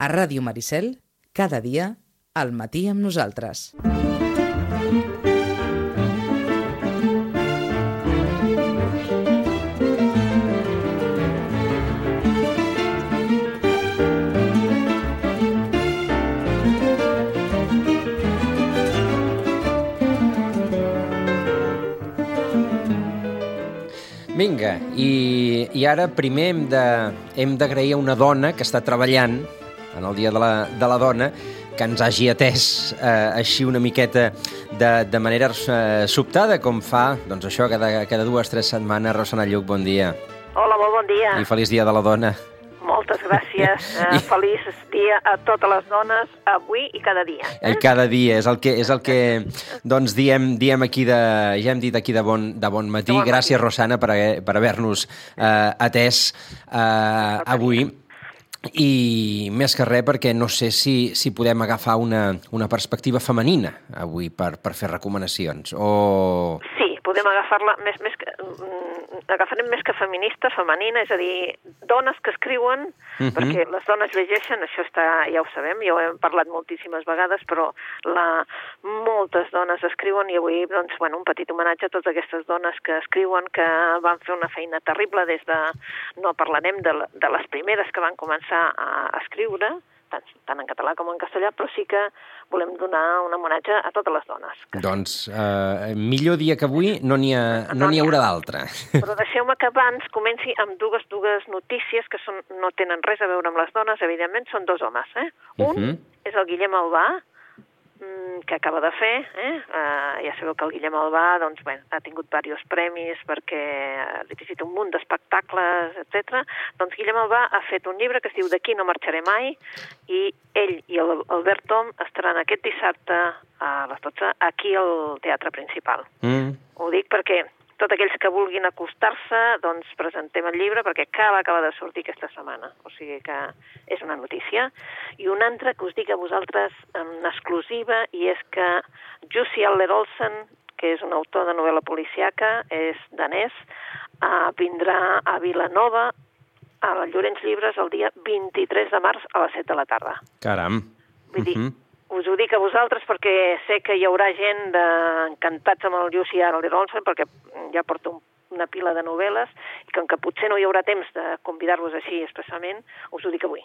A Ràdio Maricel, cada dia, al matí amb nosaltres. Vinga, i, i ara primer hem d'agrair a una dona que està treballant en el Dia de la, de la Dona que ens hagi atès eh, així una miqueta de, de manera eh, sobtada, com fa, doncs això, cada, cada dues o tres setmanes. Rosana Lluc, bon dia. Hola, molt bon dia. I feliç Dia de la Dona. Moltes gràcies. Uh, feliç dia a totes les dones, avui i cada dia. I cada dia, és el que, és el que doncs, diem, diem aquí de, ja hem dit aquí de bon, de bon matí. De bon matí. Gràcies, Rosana, per, per haver-nos eh, atès eh, avui. I més que res perquè no sé si, si podem agafar una, una perspectiva femenina avui per, per fer recomanacions. O... Sí, podem agafar-la més, més que, mm, agafarem més que feminista, femenina, és a dir, dones que escriuen, Mhm. perquè les dones llegeixen, això està, ja ho sabem, ja ho hem parlat moltíssimes vegades, però la, moltes dones escriuen i avui, doncs, bueno, un petit homenatge a totes aquestes dones que escriuen, que van fer una feina terrible des de... No parlarem de, de les primeres que van començar a escriure, tant, tant en català com en castellà, però sí que volem donar un homenatge a totes les dones. Doncs eh, millor dia que avui no n'hi ha, no n'hi haurà d'altre. Però deixeu-me que abans comenci amb dues, dues notícies que són, no tenen res a veure amb les dones, evidentment, són dos homes. Eh? Un Mhm. és el Guillem Albà, que acaba de fer. Eh? Uh, ja sabeu que el Guillem Albà doncs, bé, ha tingut diversos premis perquè ha dirigit un munt d'espectacles, etc. Doncs Guillem Albà ha fet un llibre que es diu D'aquí no marxaré mai i ell i el Albert Tom estaran aquest dissabte a les 12 aquí al Teatre Principal. Mm. Ho dic perquè tots aquells que vulguin acostar-se, doncs presentem el llibre perquè acaba, acaba de sortir aquesta setmana. O sigui que és una notícia. I una altra que us dic a vosaltres en exclusiva i és que Jussi Aller Olsen, que és un autor de novel·la policiaca, és danès, uh, vindrà a Vilanova a Llorenç Llibres el dia 23 de març a les 7 de la tarda. Caram. Vull dir, Mhm. Us ho dic a vosaltres perquè sé que hi haurà gent de... encantats amb el Arler Olsen perquè ja porta un, una pila de novel·les i com que potser no hi haurà temps de convidar-vos així expressament, us ho dic avui.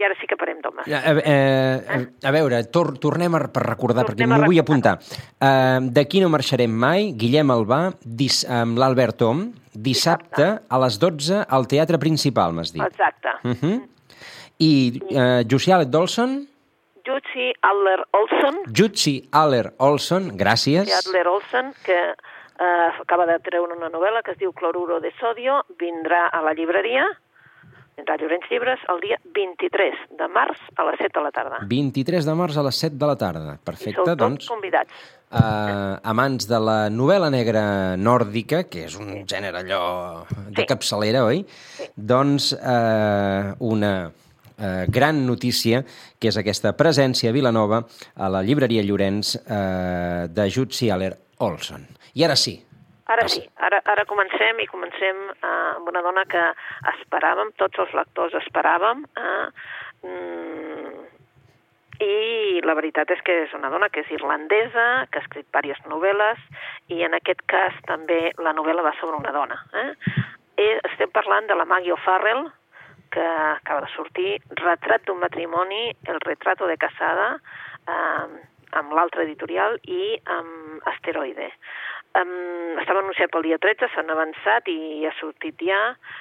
I ara sí que parem d'homes. Ja, A, eh, a veure, tor tornem a, per recordar, Tornem perquè m'ho vull apuntar. Uh, D'aquí no marxarem mai, Guillem Albà, dis, amb l'Albert Tom, dissabte a les 12 al Teatre Principal, m'has dit. Exacte. Uh -huh. I uh, Jussialet Dolson, Jussi Adler Olsen, Jutsi Aller Olson, gràcies. Adler Olsen, que eh, acaba de treure una novel·la que es diu Cloruro de sodio, vindrà a la llibreria, vindrà a Llorenç Llibres, el dia 23 de març a les 7 de la tarda. 23 de març a les 7 de la tarda. I Perfecte, sou tots doncs, convidats. uh, amants de la novel·la negra nòrdica, que és un gènere allò de Sí. capçalera, oi? Doncs uh, una uh, gran notícia, que és aquesta presència a Vilanova, a la llibreria Llorenç, uh, de Jutsi Aller Olson. I ara sí, Ara sí, ara, ara comencem i comencem eh, amb una dona que esperàvem, tots els lectors esperàvem, eh, mm, i la veritat és que és una dona que és irlandesa, que ha escrit diverses novel·les, i en aquest cas també la novel·la va sobre una dona. Eh? Eh, estem parlant de la Maggie O'Farrell, que acaba de sortir, Retrat d'un matrimoni, El retrato de casada, eh, amb l'altre editorial i amb Asteroide. Um, estava anunciat pel dia 13, s'han avançat i ha sortit ja.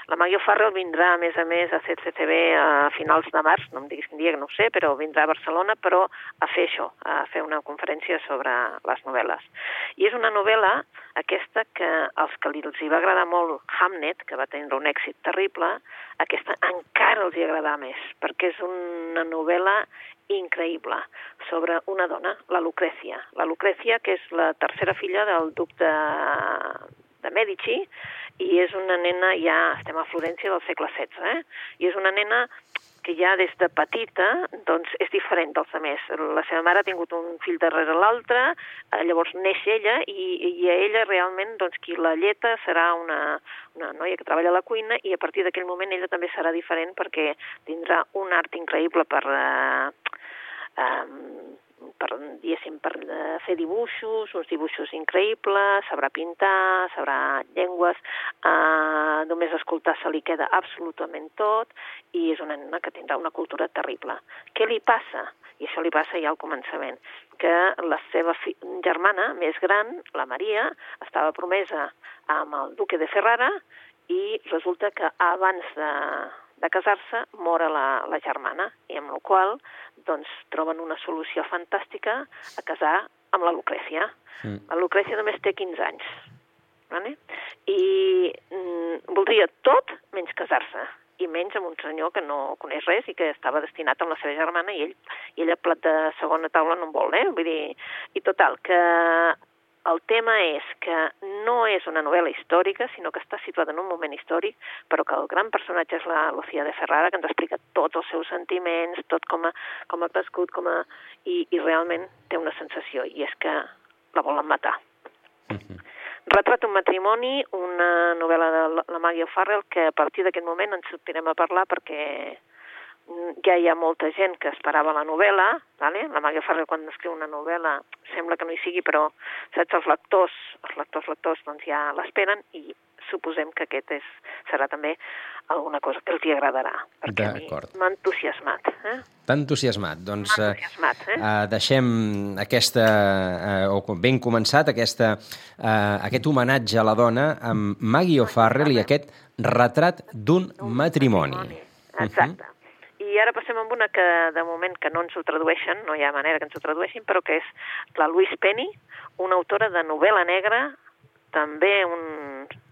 La Maggie O'Farrell vindrà, a més a més, a CCCB a finals de març, no em diguis quin dia, que no sé, però vindrà a Barcelona, però a fer això, a fer una conferència sobre les novel·les. I és una novel·la, aquesta, que als que els hi va agradar molt Hamnet, que va tenir un èxit terrible, aquesta encara els hi agrada més, perquè és una novel·la increïble sobre una dona, la Lucrècia. La Lucrècia, que és la tercera filla del duc de, de Medici, i és una nena, ja estem a Florència del segle XVI, eh? i és una nena que ja des de petita doncs, és diferent dels altres. La seva mare ha tingut un fill darrere l'altre, eh, llavors neix ella i, i a ella realment doncs, qui la lleta serà una, una noia que treballa a la cuina i a partir d'aquell moment ella també serà diferent perquè tindrà un art increïble per... Eh, eh, per, diguéssim, per eh, fer dibuixos, uns dibuixos increïbles, sabrà pintar, sabrà llengües, eh, només escoltar se li queda absolutament tot i és una nena que tindrà una cultura terrible. Què li passa? I això li passa ja al començament, que la seva germana més gran, la Maria, estava promesa amb el duque de Ferrara i resulta que abans de, de casar-se mor la, la germana i amb la qual doncs, troben una solució fantàstica a casar amb la Lucrècia. Mm. La Lucrècia només té 15 anys. Vale? I mm, voldria tot menys casar-se i menys amb un senyor que no coneix res i que estava destinat amb la seva germana i ell, i ella plat de segona taula no en vol, eh? Vull dir, i total, que el tema és que no és una novel·la històrica, sinó que està situada en un moment històric, però que el gran personatge és la Lucía de Ferrara, que ens explica tots els seus sentiments, tot com ha, com ha crescut, com a... I, i realment té una sensació, i és que la volen matar. -huh. Retrat un matrimoni, una novel·la de la Maggie O'Farrell, que a partir d'aquest moment ens sortirem a parlar perquè ja hi ha molta gent que esperava la novel·la, vale? la Maggie Ferrer quan escriu una novel·la sembla que no hi sigui, però saps, els lectors, els lectors lectors doncs ja l'esperen i suposem que aquest és, serà també alguna cosa que els hi agradarà, perquè m'ha entusiasmat. Eh? T'ha entusiasmat. Doncs entusiasmat, eh? Uh, deixem aquesta, uh, o ben començat, aquesta, uh, aquest homenatge a la dona amb Maggie O'Farrell i aquest retrat d'un matrimoni. matrimoni. Exacte. Uh -huh. I ara passem amb una que de moment que no ens ho tradueixen, no hi ha manera que ens ho tradueixin, però que és la Louise Penny, una autora de novel·la negra, també un,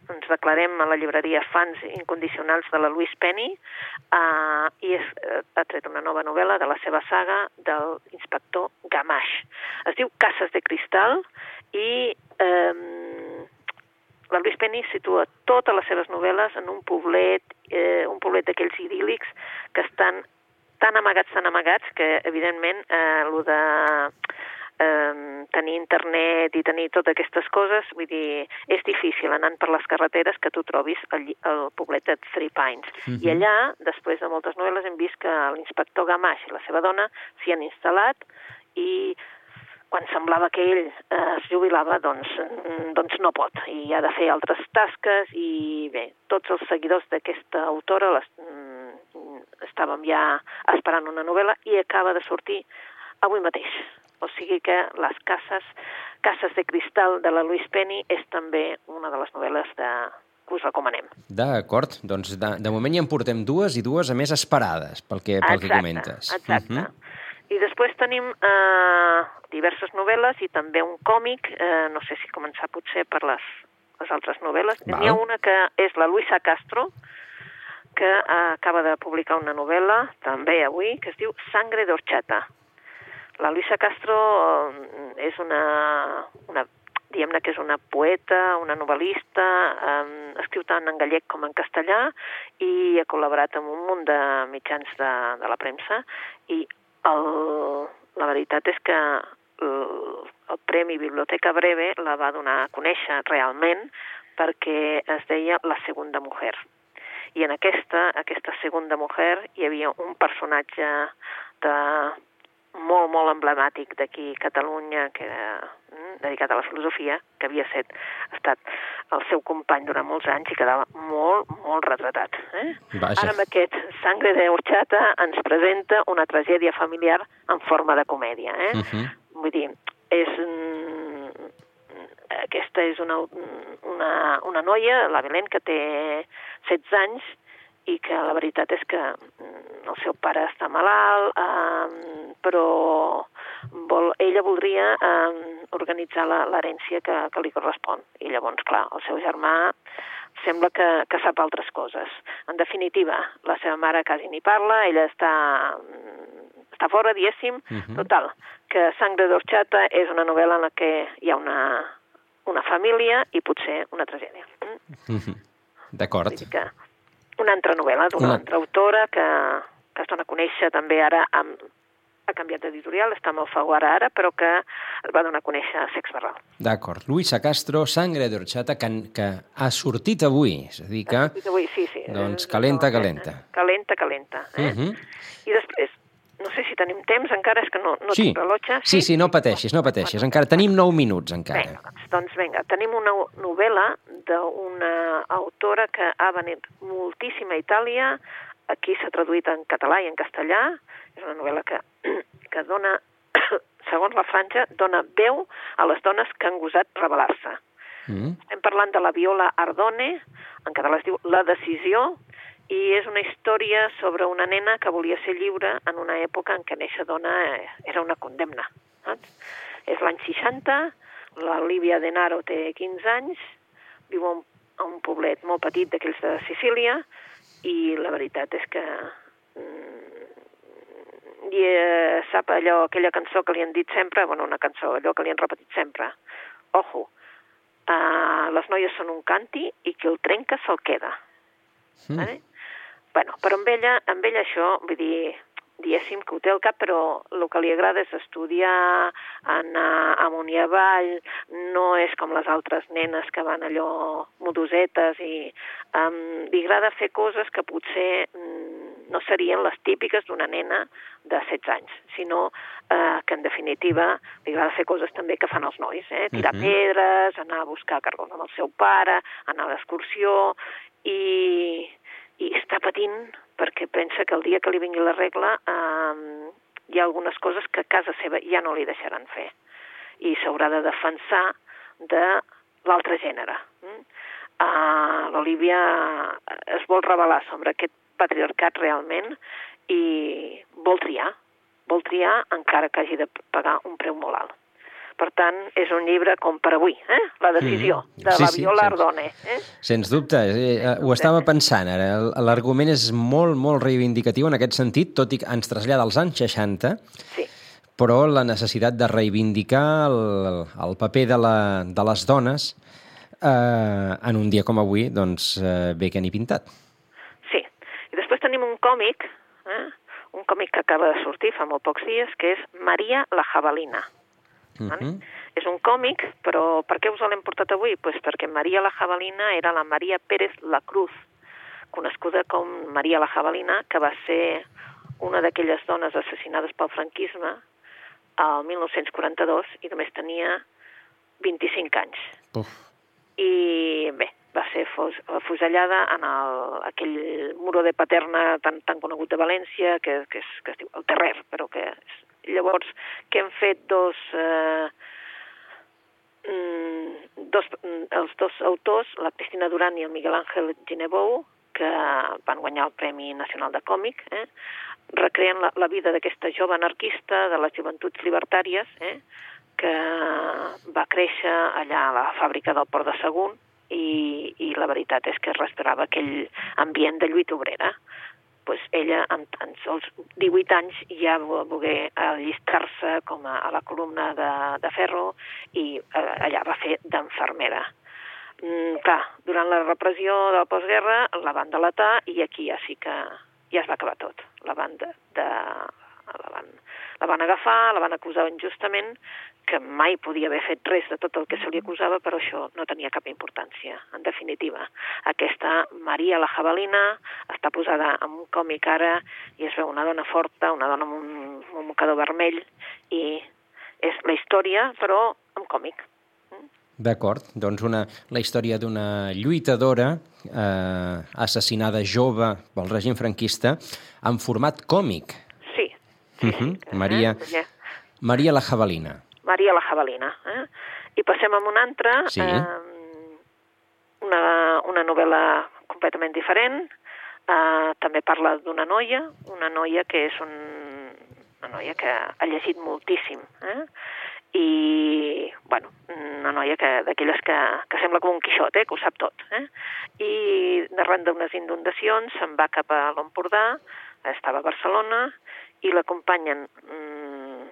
ens declarem a la llibreria fans incondicionals de la Louise Penny, uh, i és, uh, ha tret una nova novel·la de la seva saga del inspector Gamache. Es diu Cases de Cristal i um, la Louise Penny situa totes les seves novel·les en un poblet, eh, un poblet d'aquells idíl·lics que estan tan amagats, tan amagats, que evidentment eh, el de eh, tenir internet i tenir totes aquestes coses, vull dir, és difícil anant per les carreteres que tu trobis el, el poblet de Three Pines. Uh -huh. I allà, després de moltes novel·les, hem vist que l'inspector Gamache i la seva dona s'hi han instal·lat i quan semblava que ell eh, es jubilava, doncs, mm, doncs no pot, i ha de fer altres tasques, i bé, tots els seguidors d'aquesta autora les, estàvem ja esperant una novel·la i acaba de sortir avui mateix. O sigui que les cases, cases de cristal de la Louise Penny és també una de les novel·les de, que us recomanem. D'acord, doncs de, de moment ja en portem dues i dues a més esperades, pel que, pel exacte, que comentes. Exacte, uh mhm. -huh. I després tenim eh, diverses novel·les i també un còmic, eh, no sé si començar potser per les, les altres novel·les. N'hi ha una que és la Luisa Castro, que uh, acaba de publicar una novel·la, també avui, que es diu Sangre d'Orxata. La Luisa Castro uh, és una, una diguem-ne que és una poeta, una novel·lista, um, escriu tant en gallec com en castellà i ha col·laborat amb un munt de mitjans de, de la premsa i el, la veritat és que el, el Premi Biblioteca Breve la va donar a conèixer realment perquè es deia La segunda mujer. I en aquesta, aquesta segunda mujer, hi havia un personatge de molt, molt emblemàtic d'aquí a Catalunya, que era mm, dedicat a la filosofia, que havia set, estat el seu company durant molts anys i quedava molt, molt retratat. Eh? Vaja. Ara amb aquest Sangre de Horchata ens presenta una tragèdia familiar en forma de comèdia. Eh? Uh -huh. Vull dir, és aquesta és una, una, una noia, la Belén, que té 16 anys i que la veritat és que mm, el seu pare està malalt, eh, però vol, ella voldria eh, organitzar l'herència que, que li correspon. I llavors, clar, el seu germà sembla que, que sap altres coses. En definitiva, la seva mare quasi ni parla, ella està, està fora, diguéssim. Uh mhm. -huh. Total, que Sangre d'Orxata és una novel·la en la que hi ha una, una família i potser una tragèdia. Mm? Mm -hmm. D'acord. Una altra novel·la d'una una... altra autora que, que es dona a conèixer també ara amb, ha canviat d'editorial, està amb Alfaguara ara, però que es va donar a conèixer Sex Barral. D'acord. Luisa Castro, Sangre d'Orxata, que, que ha sortit avui. És a dir que... Avui, sí, sí. Doncs Eh, calenta, no, calenta. Calenta, calenta. Eh? Uh -huh. I després, no sé si tenim temps, encara és que no, no Sí. tinc rellotge. sí, sí, no pateixis, no pateixis. Encara tenim 9 minuts, Vinga, encara. doncs, doncs vinga, tenim una novel·la d'una autora que ha venit moltíssim a Itàlia, aquí s'ha traduït en català i en castellà, és una novel·la que, que dona, segons la franja, dona veu a les dones que han gosat rebel·lar-se. Mm. Estem parlant de la Viola Ardone, en català es diu La decisió, i és una història sobre una nena que volia ser lliure en una època en què néixer dona eh, era una condemna. Saps? És l'any 60, la Lívia Denaro té 15 anys, viu a un, a un poblet molt petit d'aquells de Sicília, i la veritat és que mm, i eh, sap allò, aquella cançó que li han dit sempre, bueno, una cançó, allò que li han repetit sempre, ojo, uh, les noies són un canti i qui el trenca se'l queda. Mm. Vale? Bueno, però amb ella, amb ella això, vull dir, diguéssim que ho té al cap, però el que li agrada és estudiar, anar amunt i avall, no és com les altres nenes que van allò modosetes i um, li agrada fer coses que potser mm, no serien les típiques d'una nena de 16 anys, sinó eh, que en definitiva li agrada fer coses també que fan els nois, eh? tirar Mhm. pedres, anar a buscar cargos amb el seu pare, anar a l'excursió i, i està patint perquè pensa que el dia que li vingui la regla eh, hi ha algunes coses que a casa seva ja no li deixaran fer i s'haurà de defensar de l'altre gènere. Mm? Uh, L'Olivia es vol revelar sobre aquest patriarcat realment i vol triar, vol triar encara que hagi de pagar un preu molt alt. Per tant, és un llibre com per avui, eh? La decisió Mhm. de Sí, la sí, Viola Ardone. Eh? Sens dubte, eh, eh, ho estava pensant ara. L'argument és molt, molt reivindicatiu en aquest sentit, tot i que ens trasllada als anys 60, Sí, però la necessitat de reivindicar el, el paper de, la, de les dones eh, en un dia com avui, doncs eh, bé que n'hi pintat. sí. I després tenim un còmic, eh? un còmic que acaba de sortir fa molt pocs dies, que és Maria la Jabalina. Uh? -huh. És un còmic, però per què us l'hem portat avui? Pues perquè Maria la Jabalina era la Maria Pérez la Cruz, coneguda com Maria la Jabalina, que va ser una d'aquelles dones assassinades pel franquisme al 1942 i només tenia 25 anys. Uf. I bé, va ser afusellada en el, aquell muro de Paterna tan, tan conegut de València, que, que, és, que es diu el Terrer, però que és... Llavors, que hem fet dos... Eh, mm, dos, mm, els dos autors, la Cristina Duran i el Miguel Ángel Ginebou, que van guanyar el Premi Nacional de Còmic, eh? recreen la, la vida d'aquesta jove anarquista de les joventuts llibertàries, eh? que va créixer allà a la fàbrica del Port de Sagunt i, i la veritat és que respirava aquell ambient de lluita obrera. Pues ella, amb tan sols 18 anys, ja va voler allistar-se com a, a la columna de, de ferro i eh, allà va fer d'enfermera. Mm, clar, durant la repressió de la postguerra la van delatar i aquí ja sí que ja es va acabar tot. La van, de, de, la van, la van agafar, la van acusar injustament, que mai podia haver fet res de tot el que se li acusava, però això no tenia cap importància. En definitiva, aquesta Maria la Jabalina està posada en un còmic ara i es veu una dona forta, una dona amb un, amb un mocador vermell i és la història, però en còmic. D'acord, doncs una, la història d'una lluitadora eh, assassinada jove pel règim franquista en format còmic. Sí. sí, Uh -huh. que, Maria, Eh? Maria la Jabalina. Maria la Jabalina. Eh? I passem a una altra, Sí. eh, una, una novel·la completament diferent, eh, també parla d'una noia, una noia que és un, una noia que ha llegit moltíssim, eh? i, bueno, una noia que d'aquelles que, que sembla com un quixot, eh? que ho sap tot. Eh? I arran d'unes inundacions se'n va cap a l'Empordà, estava a Barcelona, i l'acompanyen mm,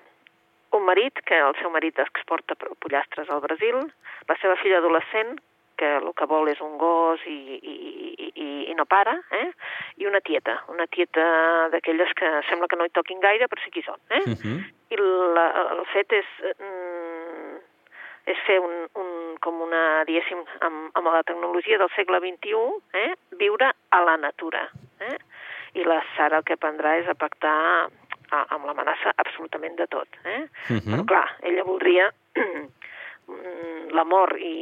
un marit, que el seu marit exporta pollastres al Brasil, la seva filla adolescent, que el que vol és un gos i, i, i, i, no para, eh? i una tieta, una tieta d'aquelles que sembla que no hi toquin gaire, però sí que hi són. Eh? Uh -huh. I la, el fet és, mm, és fer un, un, com una, diguéssim, amb, amb la tecnologia del segle XXI, eh? viure a la natura. Eh? I la Sara el que prendrà és a pactar a, amb l'amenaça absolutament de tot. Eh? Uh -huh. Però clar, ella voldria l'amor i,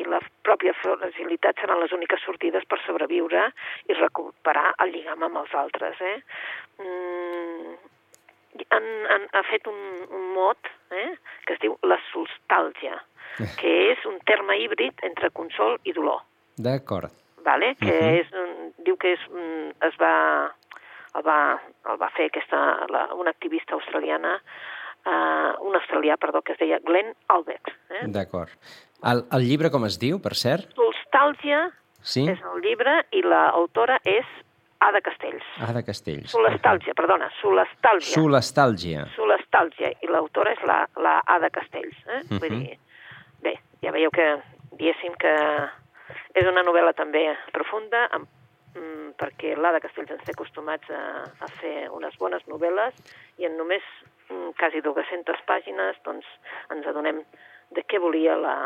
i la pròpia fragilitat seran les úniques sortides per sobreviure i recuperar el lligam amb els altres. Eh? Mm, han, han, ha fet un, un mot eh, que es diu la solstàlgia, que és un terme híbrid entre consol i dolor D'acord. vale? que Mhm. és, un- diu que és, un- es va, el va, el va fer aquesta, la, una activista australiana, eh, un australià, perdó, que es deia Glenn Albert. Eh? D'acord. El, el llibre com es diu, per cert? Solstàlgia Sí? és el llibre i l'autora és Ada Castells. Ada Castells. Solestàlgia, perdona, solestàlgia. Solestàlgia. Solestàlgia, i l'autora és la, la Ada Castells. Eh? Vull Mhm. dir, bé, ja veieu que, diguéssim que és una novel·la també profunda, amb, mm, perquè l'Ada Castells ens té acostumats a, a fer unes bones novel·les i en només quasi 200 pàgines doncs, ens adonem de què volia la,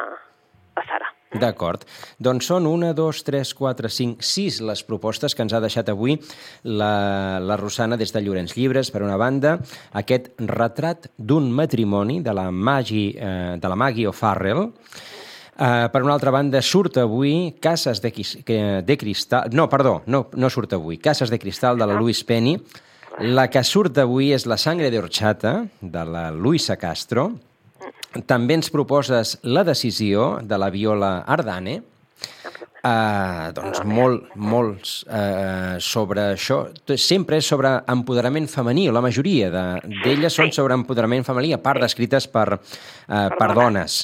la Sara. D'acord. Doncs són una, dos, tres, quatre, cinc, sis les propostes que ens ha deixat avui la, la Rosana des de Llorenç Llibres, per una banda, aquest retrat d'un matrimoni de la Maggie, eh, de la Maggie O'Farrell, Uh, per una altra banda, surt avui Cases de, de Cristal... No, perdó, no, no surt avui. Cases de Cristal, de la Louise Penny. La que surt avui és La sangre de horchata, de la Luisa Castro. També ens proposes La decisió, de la Viola Ardane. Uh, doncs molt, molts uh, sobre això. Sempre és sobre empoderament femení, la majoria de- d'elles són Sí. sobre empoderament femení, a part d'escrites per, uh, per dones.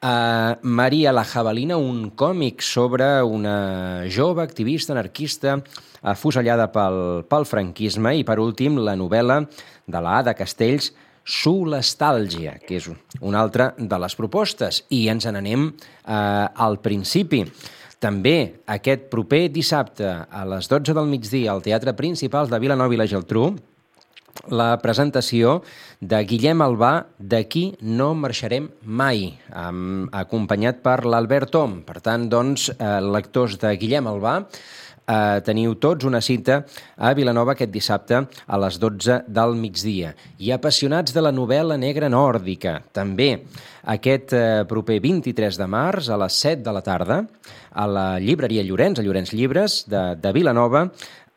Uh, Maria la Jabalina, un còmic sobre una jove activista anarquista afusellada pel, pel franquisme i, per últim, la novel·la de la Ada Castells, Solestàlgia, que és una altra de les propostes. I ens n'anem uh, al principi. També aquest proper dissabte a les 12 del migdia al Teatre Principal de Vilanova i la Geltrú la presentació de Guillem Albà D'aquí no marxarem mai, acompanyat per l'Albert Tom. Per tant, doncs, eh, lectors de Guillem Albà, eh, teniu tots una cita a Vilanova aquest dissabte a les 12 del migdia. I apassionats de la novel·la negra nòrdica, també aquest eh, proper 23 de març a les 7 de la tarda a la llibreria Llorenç, a Llorenç Llibres de, de Vilanova,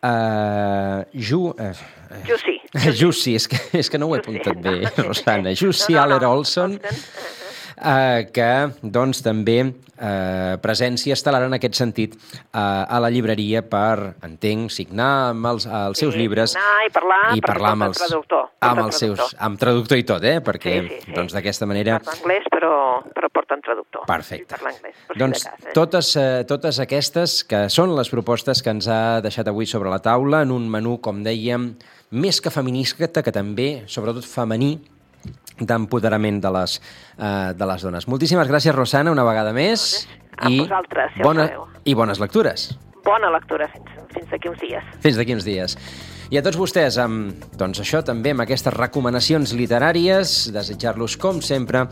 eh, Ju, eh, Jussi. Jussi, és que, és que no ho he apuntat bé, Sí, sí. Rosana. Jussi No, no, no. Aller Olson, eh, que doncs també eh, presència estel·lar en aquest sentit eh, a la llibreria per, entenc, signar amb els, els seus Sí, llibres i parlar, i parlar amb porta els, traductor, porta amb els seus, traductor. amb traductor i tot, eh? Perquè Sí, sí, sí. doncs d'aquesta manera Parla anglès, però, però porten traductor. Perfecte. Parla anglès, per doncs si cas, eh? totes, eh, totes aquestes que són les propostes que ens ha deixat avui sobre la taula en un menú, com dèiem, més que feminista, que també, sobretot femení, d'empoderament de, les, eh, de les dones. Moltíssimes gràcies, Rosana, una vegada més. A vosaltres, ja ho bona. I bones lectures. Bona lectura fins, fins d'aquí uns dies. Fins d'aquí uns dies. I a tots vostès, amb, doncs això també, amb aquestes recomanacions literàries, desitjar-los, com sempre,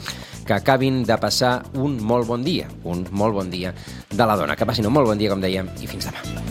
que acabin de passar un molt bon dia, un molt bon dia de la dona. Que passin un molt bon dia, com dèiem, i fins demà.